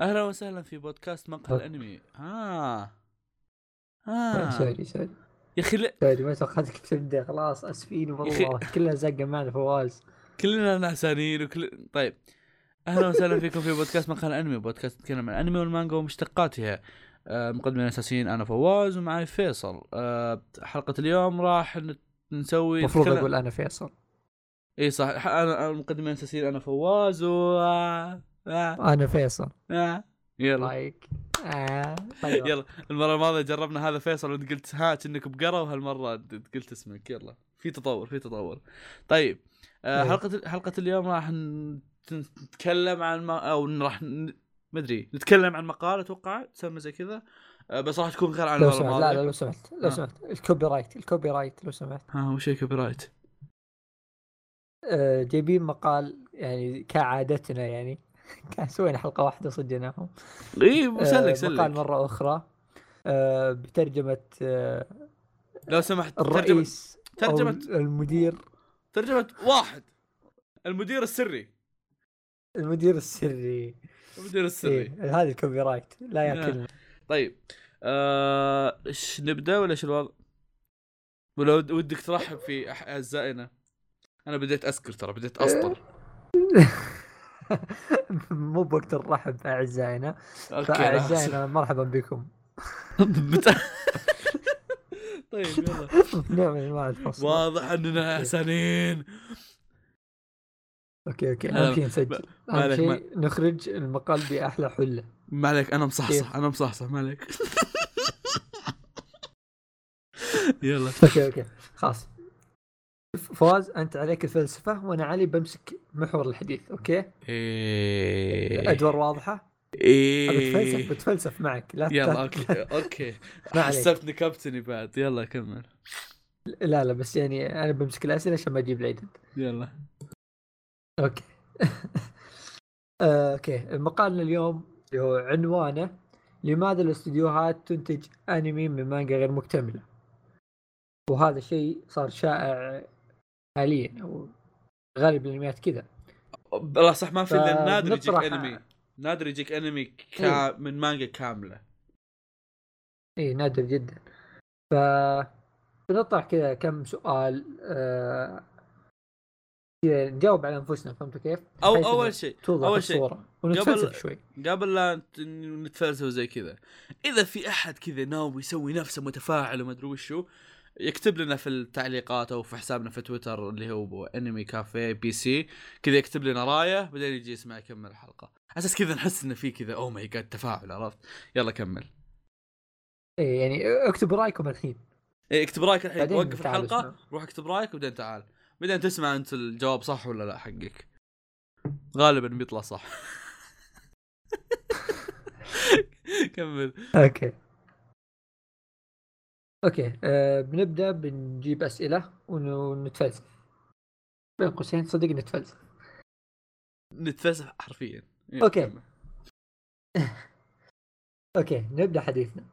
أهلا وسهلا في بودكاست مقهى. الأنمي. ها آه. ها sorry sorry. يا أخي sorry ما توقعتك تبدأ. خلاص آسفين. والله. كلها زقة معنا فواز. كلنا نعسانين وكل طيب. أهلا وسهلا فيكم في بودكاست مقهى الأنمي. بودكاست يتكلم عن الانمي والمانجا ومشتقاتها. آه، مقدمين الاساسيين أنا فواز ومعي فيصل. آه، حلقة اليوم راح نسوي المفروض نتكلم- أقول أنا فيصل. إي صح. أنا المقدمين الاساسيين أنا فواز و آه، آه، أنا فيصل. آه. يلا. like آه. طيب. يلا. المرة الماضية جربنا هذا فيصل وانت قلت ها كأنك بقره وهالمرة قلت اسمك. يلا. في تطور في تطور. طيب آه طيب. حلقة حلقة اليوم راح نتكلم عن ما أو راح أدري. نتكلم عن مقال أتوقع تسمى زي كذا. آه بس راح تكون غير عن لو سمحت. لا لا لو سمحت. آه. لو سمحت. ال copyright ال copyright لو سمحت. ها وش copyright. آه، جايبين مقال يعني كعادتنا يعني. كان سوينا حلقة واحدة صدقناهم. إي آه، سلك مقال سلك مرة أخرى. آه، بترجمة آه، لو سمحت ترجمه الرئيس أو ترجمة- المدير. ترجمة واحد المدير السري. المدير السري. المدير السري. إيه هذا ال copyright. لا آه. ياكلنا طيب. آه، إيش نبدأ ولا إيش الوضع؟ ولا ود- ودك ترحب في أعزائنا؟ أنا بديت أسكر ترى بديت أسطر. مو بوقت الرحب أعزائنا. أوكي. فأعزائنا مرحبا بكم. طيب يلا. الفصل واضح أننا أحسنين. أوكي أوكي. اهم شيء نسجل. أهم شيء نخرج المقال بأحلى حلة. ما عليك أنا مصحصح؟ أنا مصحصح ما عليك. يلا. okay okay. خلاص. فواز أنت عليك الفلسفة وأنا علي بمسك محور الحديث okay؟ إيه. الأدوار واضحة؟ إيه. بتفلسف بتفلسف معك لا يلا لا- okay okay. حسبتني كابتني بعد. يلا كمل. لا لا بس يعني أنا بمسك الأسئلة عشان ما أجيب العيد يلا. okay. آه، okay. مقالنا اليوم اللي هو عنوانه لماذا الاستديوهات تنتج أنمي من مانجا غير مكتملة؟ وهذا شيء صار شائع حاليا أو غالب الانميات كذا. لا صح ما في إلا نادر يجيك انمي نادر يجيك انمي كا... إيه. من مانجا كاملة. اي نادر جدا. ف بنطرح كذا كم سؤال آه... كذا نجاوب على أنفسنا فهمتوا كيف؟ أو أول شيء توضح أول شيء، ونتفلسف قبل- شوي. قبل لا نت- نتفلسف زي كذا. إذا في أحد كذا ناوي يسوي نفسه متفاعل وما أدري وشو يكتب لنا في التعليقات أو في حسابنا في تويتر اللي هو Anime Cafe PC كذا يكتب لنا رأيه بعدين يجي يسمع يكمل الحلقة. أساس كذا نحس إنه في كذا oh my god تفاعل عرفت؟ يلا كمل. اي يعني اكتبوا رأيكم الحين. إيه اكتب رأيك الحين. وقف الحلقة اسمعوا. روح اكتب رأيك وبعدين تعال. بعدين تسمع أنت الجواب صح ولا لا حقك. غالبا بيطلع صح. كمل. okay. okay آه بنبدأ بنجيب أسئلة ون- ونتفلسف. بين قوسين صدق نتفلسف. نتفلسف حرفيا. كمل. okay نبدأ حديثنا.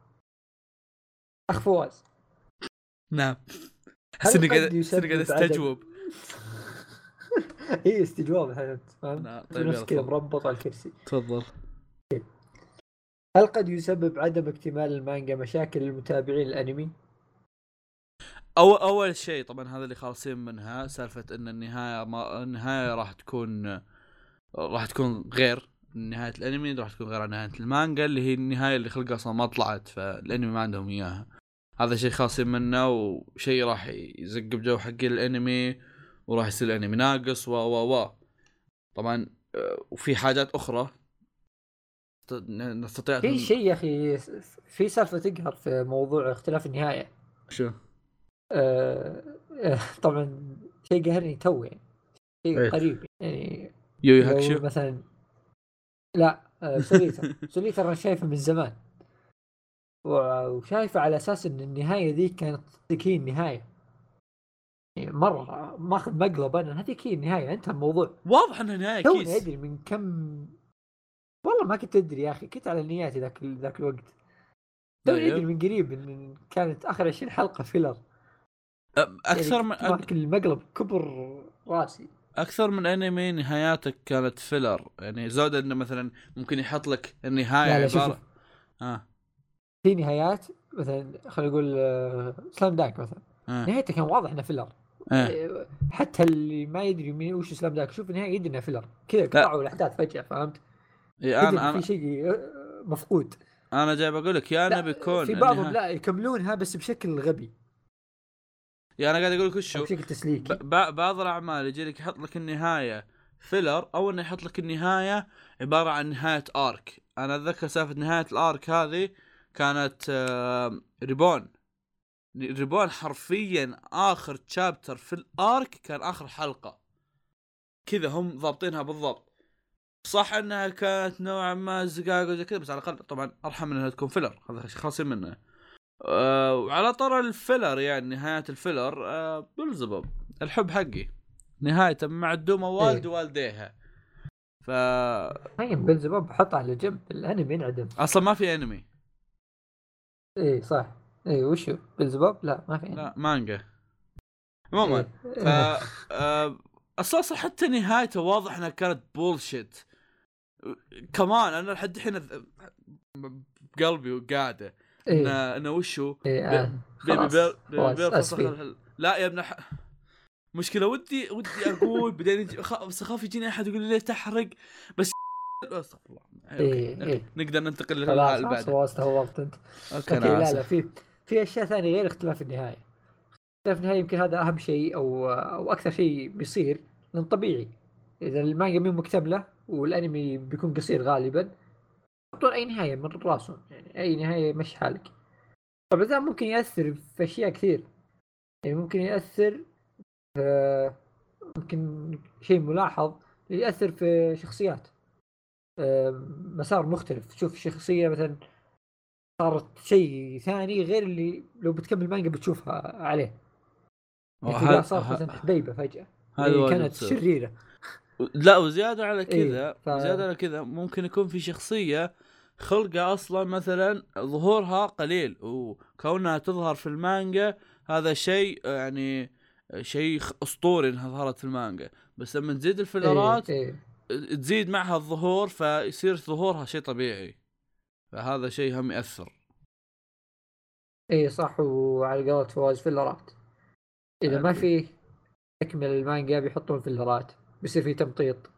أخ فواز. نعم. احس إني قاعد قاعد أستجوب. هي استجواب فهمت؟ نعم، طيب نفس كذا. مربط على الكرسي. تفضل. هل قد يسبب عدم اكتمال المانجا مشاكل للمتابعين الانمي؟ أول أول شيء طبعا هذا اللي خالصين منها سالفة أن النهاية ما النهاية راح تكون راح تكون غير نهاية الأنمي راح تكون غير عن نهاية المانجا اللي هي النهاية اللي خلقها أصلا ما طلعت فالأنمي ما عندهم إياها هذا شيء خاصين منه وشيء راح يزق بجو حق الأنمي وراح يصير الأنمي ناقص و و و طبعا آه، وفي حاجات أخرى ت- نستطيع في شيء يا أخي في سالفة تقهر في موضوع اختلاف النهاية. شو؟ آه آه، طبعا شيء قهرني تو يعني شيء إيه. قريب يعني. يو لو هاكشو مثلا لا آه، سوليتر. سوليتر أنا شايفه من زمان. وشايفه على أساس إن النهاية ذيك كانت هي النهاية. يعني مرة ماخذ مقلب أنا هذيك هي النهاية انتهى الموضوع. واضح إنها نهاية توني كيس. أدري من كم والله ما كنت أدري يا أخي كنت على نياتي ذاك ذاك الوقت. توني طيب. ادري من قريب إن كانت آخر 20 حلقة filler أ- أكثر من يعني كنت ماسك المقلب كبر راسي. أكثر من أنمي نهاياتك كانت filler يعني زود إنه مثلا ممكن يحط لك النهاية لا لا شوف عبارة آه. في نهايات مثلا خلينا نقول آه، Slam Dunk مثلا. آه. نهايته كان واضح إنه filler آه. آه، حتى اللي ما يدري مين وش Slam Dunk شوف النهاية يدري انه filler كذا قطعوا الأحداث فجأة فهمت؟ إيه، أنا أنا في شيء آه، مفقود. أنا جاي بقول لك يا انه بيكون في بعضهم النها- لا يكملونها بس بشكل غبي. يا أنا قاعد أقول لك وشو بشكل تسليكي. بعض الأعمال يجي لك يحط لك النهاية filler أو إنه يحط لك النهاية عبارة عن نهاية arc أنا أتذكر سالفة نهاية ال arc هذه كانت آه، ريبون ريبون حرفيا آخر chapter في ال arc كان آخر حلقة. كذا هم ضابطينها بالضبط. صح انها كانت نوعا ما زقاق وزي كذا بس على الأقل طبعا أرحم إنها تكون filler هذا شيء خاصين منه. أه وعلى طار ال filler يعني نهاية ال filler أه بلزبب الحب حقي. نهايته معدومة والد إيه. والديها. ف طيب بلزبوب حطه على جنب الأنمي ينعدم. أصلا ما في أنمي. إيه صح. إيه وشو؟ بلزبوب؟ لا ما في أنمي. لا مانجا. عموما إيه. ف آه، أساسا حتى نهايته واضح إنها كانت بولشيت كمان أنا لحد الحين بقلبي وقاعده انه انه وشو إيه آه. baby. بير baby بير لا يا ابن ح... مشكلة ودي ودي أقول بعدين بس أخاف يجيني أحد يقول لي ليه تحرق بس أستغفر الله إيه،. إيه. نقدر ننتقل للي خلاص خلاص بعده خلاص تهورت انت okay لا لا. في في أشياء ثانية غير اختلاف النهاية اختلاف النهاية يمكن هذا أهم شيء أو أو أكثر شيء بيصير لأن طبيعي إذا المانجا مو مكتملة والأنمي بيكون قصير غالبا. يحطون أي نهاية من راسهم يعني أي نهاية مش حالك. طبعا ذا ممكن يأثر في أشياء كثير. يعني ممكن يأثر في ممكن شيء ملاحظ يأثر في شخصيات. آه، مسار مختلف. تشوف شخصية مثلا صارت شيء ثاني غير اللي لو بتكمل مانجا بتشوفها عليه. يعني صارت مثلا حبيبة فجأة. هذا واجد كانت. شريرة. لا وزيادة على كذا إيه، ف- زياده على كذا ممكن يكون في شخصية خلقة أصلا مثلا ظهورها قليل وكونها تظهر في المانجا هذا شيء يعني شيء أسطوري إنها ظهرت في المانجا. بس لما تزيد الفيلرات إيه إيه. تزيد معها الظهور فيصير ظهورها شيء طبيعي. فهذا شيء هم يأثر. إيه صح وعلى قولة فواز فيلرات إذا ما. في تكمل المانجا بيحطون فيلرات بيصير في تمطيط.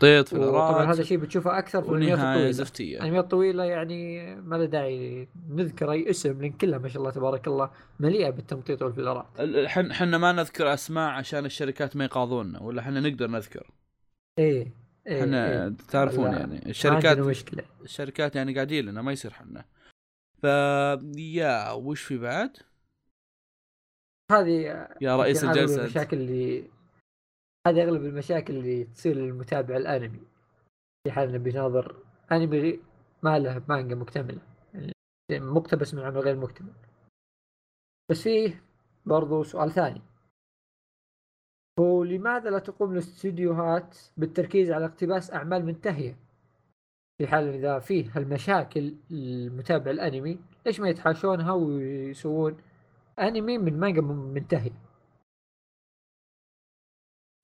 طيط وطبعا هذا فيلرات الشيء بتشوفه أكثر في الأنميات الطويلة. زفتية. الأنميات الطويلة يعني ما له داعي نذكر أي اسم لأن كلها ما شاء الله تبارك الله مليئة بالتمطيط والفيلرات إحنا إحنا ما نذكر أسماء عشان الشركات ما يقاضونا ولا إحنا نقدر نذكر. إيه إيه إحنا إيه. تعرفون لا، يعني الشركات مشكلة. الشركات يعني قاعدين لنا ما يصير حنا. ف يا وش في بعد؟ هذه يا رئيس الجلسة. المشاكل اللي هذه أغلب المشاكل اللي تصير للمتابع الأنمي. في حال انه بيناظر أنمي ما له مانجا مكتملة. يعني مقتبس من عمل غير مكتمل. بس فيه برضو سؤال ثاني. هو لماذا لا تقوم الاستديوهات بالتركيز على اقتباس أعمال منتهية؟ في حال إذا فيه هالمشاكل المتابع الأنمي ليش ما يتحاشونها ويسوون أنمي من مانجا منتهية؟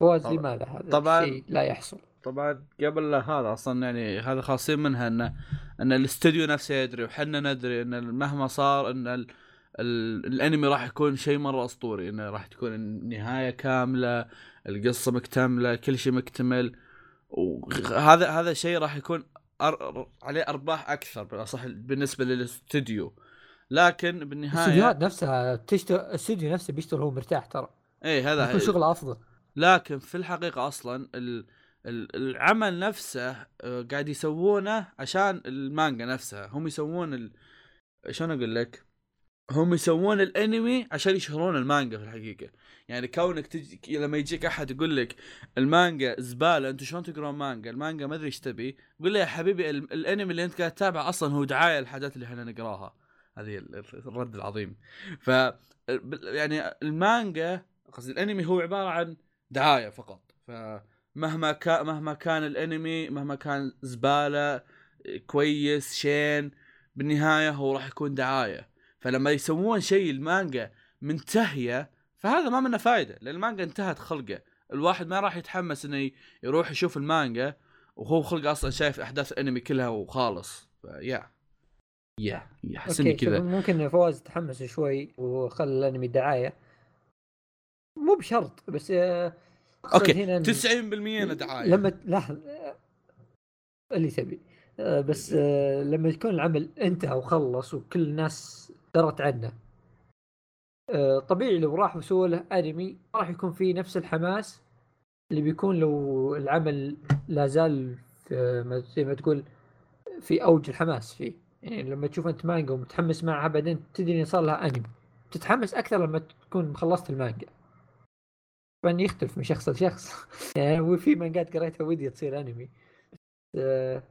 فواز لماذا هذا طبعاً. الشيء لا يحصل. طبعا قبل لا هذا أصلا يعني هذا خاصين منها ان إن الاستوديو نفسه يدري وحنا ندري إن مهما صار إن ال... ال... الأنمي راح يكون شيء مرة أسطوري. انه راح تكون النهاية كاملة القصة مكتملة كل شيء مكتمل. وهذا هذا الشيء راح يكون أر... عليه أرباح أكثر بالأصح بالنسبة للاستوديو. لكن بالنهاية الاستديوهات نفسها تشتغل الاستوديو نفسه بيشتغل هو مرتاح ترى. إيه هذا يكون شغل أفضل. لكن في الحقيقة أصلا ال... ال- العمل نفسه آه، قاعد يسوونه عشان المانجا نفسها. هم يسوون ال... شلون أقول لك؟ هم يسوون الأنمي عشان يشهرون المانجا في الحقيقة. يعني كونك تجي لما يجيك أحد يقول لك المانجا زبالة أنتم شلون تقرون مانجا؟ المانجا ما أدري إيش تبي. قول له يا حبيبي ال- الأنمي اللي أنت قاعد تتابعه أصلا هو دعاية للحاجات اللي إحنا نقراها. هذه ال- ال- الرد العظيم. ف يعني المانجا قصدي الأنمي هو عبارة عن دعايه فقط. فمهما كان مهما كان الانمي مهما كان زبالة كويس شين بالنهاية هو راح يكون دعاية. فلما يسوون شيء المانجا منتهية فهذا ما منه فائده لأن المانجا انتهت خلقة. الواحد ما راح يتحمس إنه يروح يشوف المانجا وهو خلق أصلا شايف أحداث الانمي كلها وخالص. يا يا يحس اني كذا. ممكن فواز تحمس شوي وخلى الانمي دعاية. مو بشرط بس آه، okay. هنا إن 90% أنا دعاية. لما لحظة آه، اللي تبي. آه، بس آه، لما يكون العمل انتهى وخلص وكل الناس درت عنه طبيعي لو راحوا سووا له أنمي راح يكون فيه نفس الحماس اللي بيكون لو العمل لا زال في زي ما تقول في أوج الحماس فيه. يعني لما تشوف أنت مانجا ومتحمس معها بعدين تدري صار لها أنمي. تتحمس أكثر لما تكون خلصت المانجا. طبعا يختلف من شخص لشخص. يعني هو في مانجات قريتها ودي تصير أنمي. آه،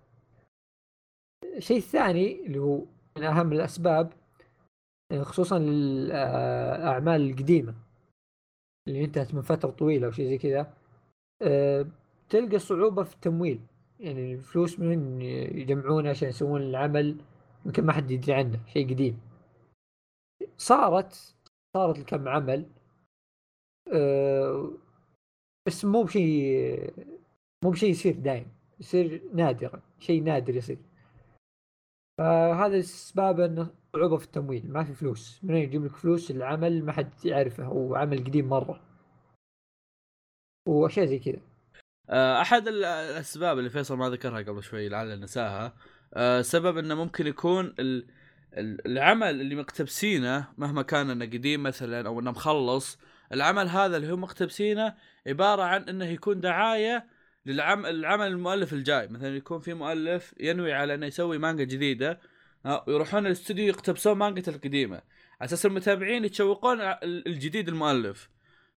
الثاني اللي هو من أهم الأسباب آه، خصوصا للأعمال القديمة. اللي انتهت من فترة طويلة أو شيء زي كذا. آه، تلقى صعوبة في التمويل. يعني الفلوس من يجمعونها عشان يسوون العمل؟ يمكن ما حد يدري عنه. شيء قديم. صارت صارت لكم عمل. أه بس مو بشيء مو بشيء يصير دايم يصير نادرا شيء نادر يصير. فهذا اسباب إنه صعوبه في التمويل ما في فلوس. من وين يجيب لك فلوس؟ العمل ما حد يعرفه هو عمل قديم مرة. وأشياء زي كذا. آه، أحد ال- الأسباب اللي فيصل ما ذكرها قبل شوي لعل نساها آه، سبب إنه ممكن يكون ال- ال- العمل اللي مقتبسينه مهما كان إنه قديم مثلا أو إنه مخلص العمل هذا اللي هم مقتبسينه عبارة عن إنه يكون دعاية للعمل العمل المؤلف الجاي. مثلا يكون في مؤلف ينوي على إنه يسوي مانجا جديدة آه، ويروحون الاستوديو يقتبسون مانجته القديمة. على أساس المتابعين يتشوقون الجديد المؤلف.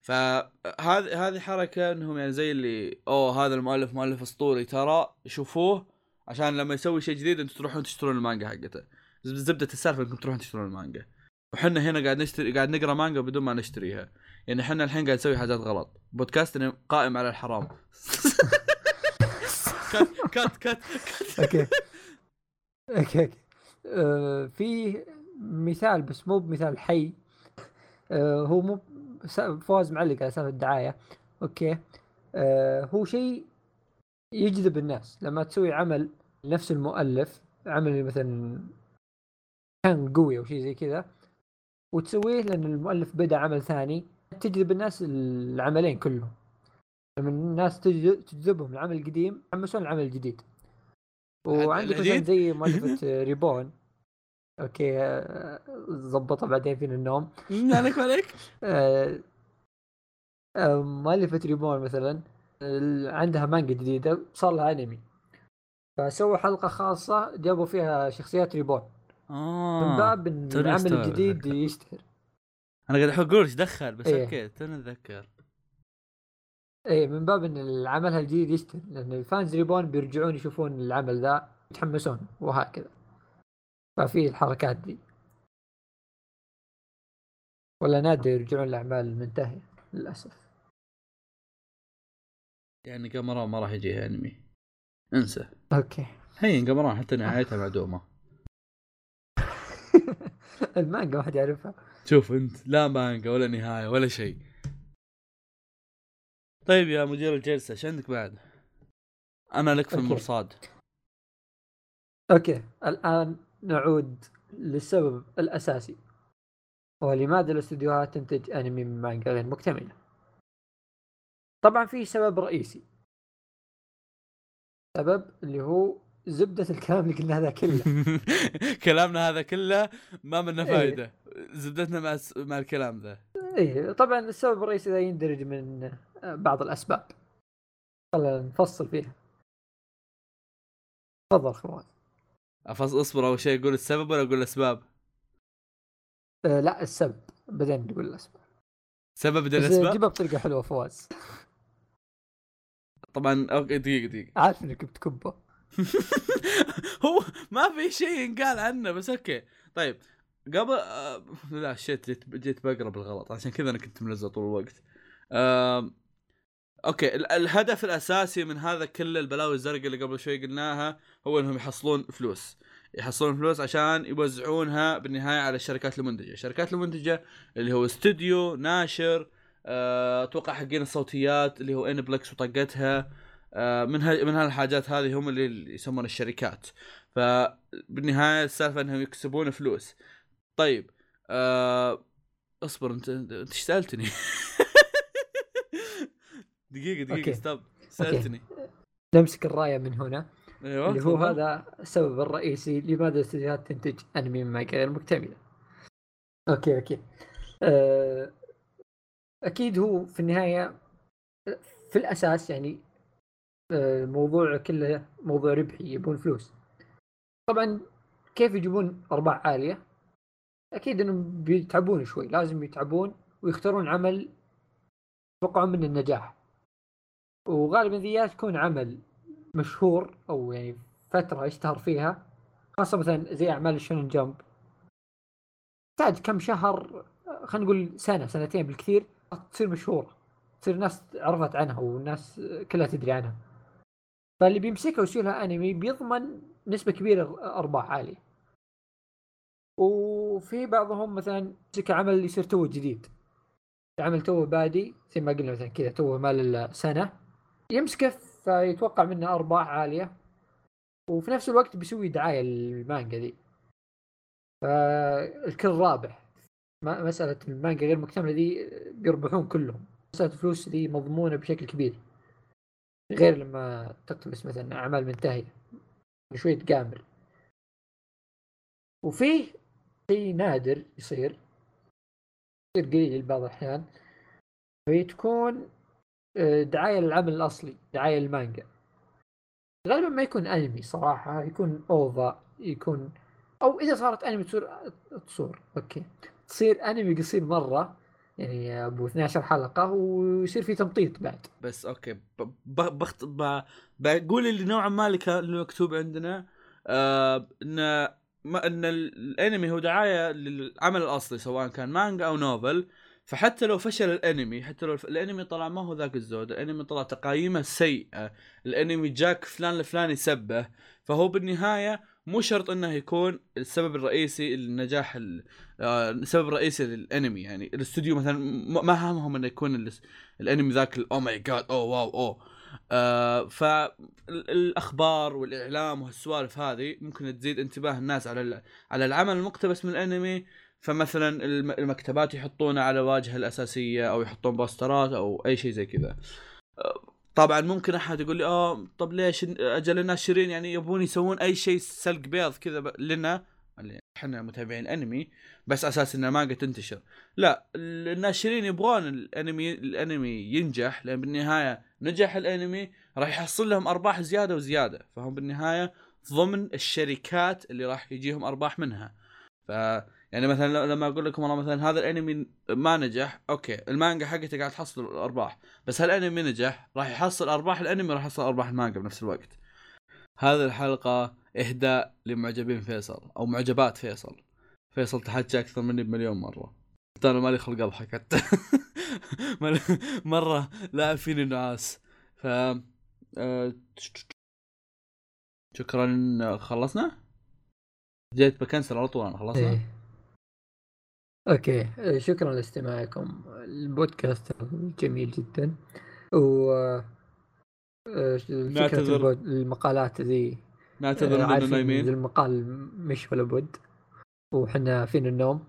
فهذه هذه حركة إنهم يعني زي اللي أوه هذا المؤلف مؤلف أسطوري ترى شوفوه عشان لما يسوي شيء جديد أنتم تروحون تشترون المانجا حقته. زب- زبدة السالفة إنكم تروحون تشترون المانجا. وحنا هنا قاعد نشتري قاعد نقرأ مانجا بدون ما نشتريها. يعني إحنا الحين قاعد نسوي حاجات غلط. بودكاستنا قائم على الحرام. كات cut cut okay. okay okay. آه، في مثال بس مو بمثال حي. آه، هو مو فواز معلق على سالفة الدعاية. okay. آه، هو شيء يجذب الناس. لما تسوي عمل لنفس المؤلف عمل مثلا كان قوي أو شيء زي كذا وتسويه لأن المؤلف بدأ عمل ثاني تجذب الناس العملين كلهم. لما الناس تجذ- تجذبهم العمل القديم يحمسون العمل الجديد وعندك مثلا؟ زي مؤلفة ريبون. okay آه، ظبطها بعدين فينا النوم. آه، آه، مؤلفة ريبون مثلا آه، عندها مانجا جديدة صار لها انمي فسووا حلقة خاصة جابوا فيها شخصيات ريبون. من آه باب العمل الجديد. يشتهر. أنا قاعد أقول إيش دخل بس إيه. okay توني أتذكر. إيه من باب إن العمل الجديد يشتهر لأن ال fans ريبون بيرجعون يشوفون العمل ذا يتحمسون وهكذا ففي الحركات دي. ولا نادر يرجعون الأعمال المنتهية للأسف. يعني قمران ما راح يجيها أنمي. انسى. okay. هين قمران حتى نهايتها معدومه المانجا واحد يعرفها. شوف انت لا مانجا ولا نهاية ولا شيء طيب يا مدير الجلسة إيش عندك بعد؟ أنا لك في okay. المرصاد okay الآن نعود للسبب الأساسي هو لماذا الاستديوهات تنتج أنمي من مانجا غير مكتملة طبعا في سبب رئيسي سبب اللي هو زبدة الكلام اللي قلنا هذا كله. كلامنا هذا كله ما منه إيه. فايدة. زبدتنا مع مع الكلام ذا. إيه طبعا السبب الرئيسي ذا يندرج من بعض الأسباب. خلينا نفصل فيها. تفضل خوان افص اصبر أول شيء أقول السبب ولا أقول الأسباب؟ آه لا السبب. بعدين نقول الأسباب. سبب الأسباب؟ جيبها بطريقه حلوة فواز. طبعا okay دقيقة دقيقة. عارف إنك بتكبه. هو ما في شيء ينقال عنه بس okay. طيب قبل آه لا shit جيت جيت بقرأ بالغلط. عشان كذا أنا كنت ملزق طول الوقت. okay ال- الهدف الأساسي من هذا كل البلاوي الزرقاء اللي قبل شوي قلناها هو إنهم يحصلون فلوس. يحصلون فلوس عشان يوزعونها بالنهاية على الشركات المنتجة، الشركات المنتجة اللي هو استوديو، ناشر، آه، أتوقع حقين الصوتيات اللي هو Aniplex وطقتها من ها من هالحاجات هذه هم اللي يسمون الشركات فبالنهايه السالفة إنهم يكسبون فلوس طيب أه اصبر انت أنت إيش سألتني دقيقة دقيقة. stop سألتني نمسك الراية من هنا أيوه اللي هو. هذا السبب الرئيسي لماذا الاستديوهات تنتج أنمي من غير مكتمله. okay okay. أه أكيد هو في النهاية في الأساس يعني آه، الموضوع كله موضوع ربحي يبون فلوس. طبعا كيف يجيبون أرباح عالية؟ أكيد إنهم بيتعبون شوي، لازم يتعبون ويختارون عمل يتوقعون منه النجاح. وغالبا ذي تكون عمل مشهور أو يعني فترة يشتهر فيها خاصة مثلا زي أعمال الشونن جمب تحتاج كم شهر خلينا نقول سنة سنتين بالكثير تصير مشهورة تصير الناس عرفت عنها والناس كلها تدري عنها فاللي بيمسكها ويسوي لها أنمي بيضمن نسبة كبيرة أرباح عالية. وفي بعضهم مثلا يمسك عمل يصير تو جديد. عمل توه بادي زي ما قلنا مثلا كذا توه ما له سنة يمسكه فيتوقع منه أرباح عالية. وفي نفس الوقت بيسوي دعاية للمانجا دي فالكل رابح. مسألة المانجا غير مكتملة دي بيربحون كلهم. مسألة الفلوس دي مضمونة بشكل كبير. غير لما تقتبس مثلا أعمال منتهية شوي تقامر وفيه شيء نادر يصير يصير قليل بعض الأحيان فهي تكون آه، دعاية للعمل الأصلي دعاية للمانجا. غالبا ما يكون أنمي صراحة يكون OVA يكون أو إذا صارت أنمي تصير تصور okay. تصير أنمي قصير مرة يعني أبو 12 حلقة ويصير في تمطيط بعد. بس okay بخت بقول اللي نوعا ما اللي مكتوب عندنا آه إن إن الأنمي هو دعاية للعمل الأصلي سواء كان مانجا أو novel. فحتى لو فشل الأنمي حتى لو الأنمي طلع ما هو ذاك الزود الأنمي طلع تقاييمه سيئة الأنمي جاك فلان الفلاني سبه فهو بالنهاية مو شرط إنه يكون السبب الرئيسي للنجاح ال- آه، السبب الرئيسي للأنمي. يعني الاستوديو مثلا ما همهم إنه يكون ال- الأنمي ذاك oh my God أو wow أو فالاخبار والإعلام وهالسوالف هذه ممكن تزيد انتباه الناس على على العمل المقتبس من الأنمي. فمثلا الم- المكتبات يحطونه على الواجهه الأساسية أو يحطون بوسترات أو أي شيء زي كذا. آه، طبعا ممكن أحد يقول لي آه طب ليش أجل الناشرين يعني يبون يسوون أي شيء سلق بيض كذا لنا إحنا متابعين انمي بس أساس ان المانجا تنتشر. لا الناشرين يبغون الانمي الانمي ينجح لأن بالنهاية نجح الانمي راح يحصل لهم أرباح زيادة وزيادة. فهم بالنهاية ضمن الشركات اللي راح يجيهم أرباح منها. ف يعني مثلا لما أقول لكم والله مثلا هذا الأنمي ما نجح okay المانجا حقته قاعد تحصل ارباح بس هالانمي نجح؟ راح يحصل أرباح الأنمي راح يحصل أرباح المانجا بنفس الوقت. هذه الحلقة إهداء لمعجبين فيصل أو معجبات فيصل. فيصل تحكى أكثر مني بمليون مرة. حتى أنا مالي خلق أضحك. حتى مرة لاعب فيني النعاس ف آه، شكرا خلصنا؟ جيت بكنسل على طول أنا خلصنا؟ إيه. okay آه، شكرا لاستماعكم. البودكاست جميل جدا. و آه، فكرة نعتذر. البود- المقالات ذي نعتذر آه، اننا عارفين ذي نايمين. المقال مش ولا بد وحنا فينا النوم؟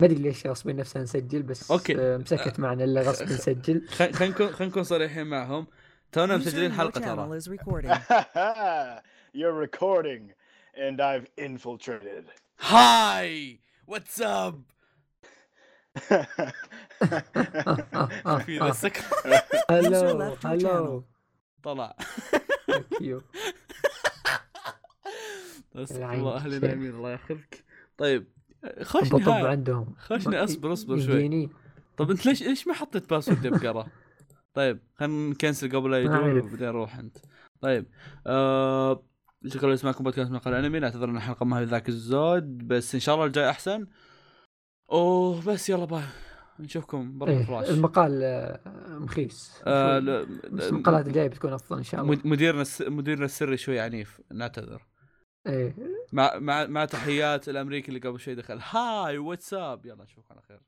ما أدري ليش غصبين نفسنا نسجل بس okay. آه، مسكت معنا إلا غصب نسجل. خلينا نكون خلينا نكون صريحين معهم. تونا مسجلين User in your حلقه channel ترى. is recording. You're recording, and I've infiltrated. هاي واتس اب آه، آه، آه، في. ذا السكر. هلو هلو. طلع. يو بس العين. والله أهلي نايمين الله ياخذك طيب خش نهاية عندهم. خشني أصبر أصبر شوي. طب أنت ليش ليش ما حطيت password يا بقرة؟ طيب خلينا نكنسل قبل لا يجون. وبعدين روح أنت. طيب آه... شكرا لاسماعكم بودكاست مقهى أنمي. نعتذر إن الحلقة ما هي ذاك الزود بس إن شاء الله الجاي أحسن. أوه بس يلا bye. نشوفكم برا إيه، الفراش المقال آه، مخيس. آه المقالات الجاية بتكون أفضل إن شاء الله. مد- مديرنا. مديرنا السري شوي عنيف نعتذر. إيه. مع مع مع تحيات الأمريكي اللي قبل شوي دخل. hi what's up يلا نشوفكم على خير.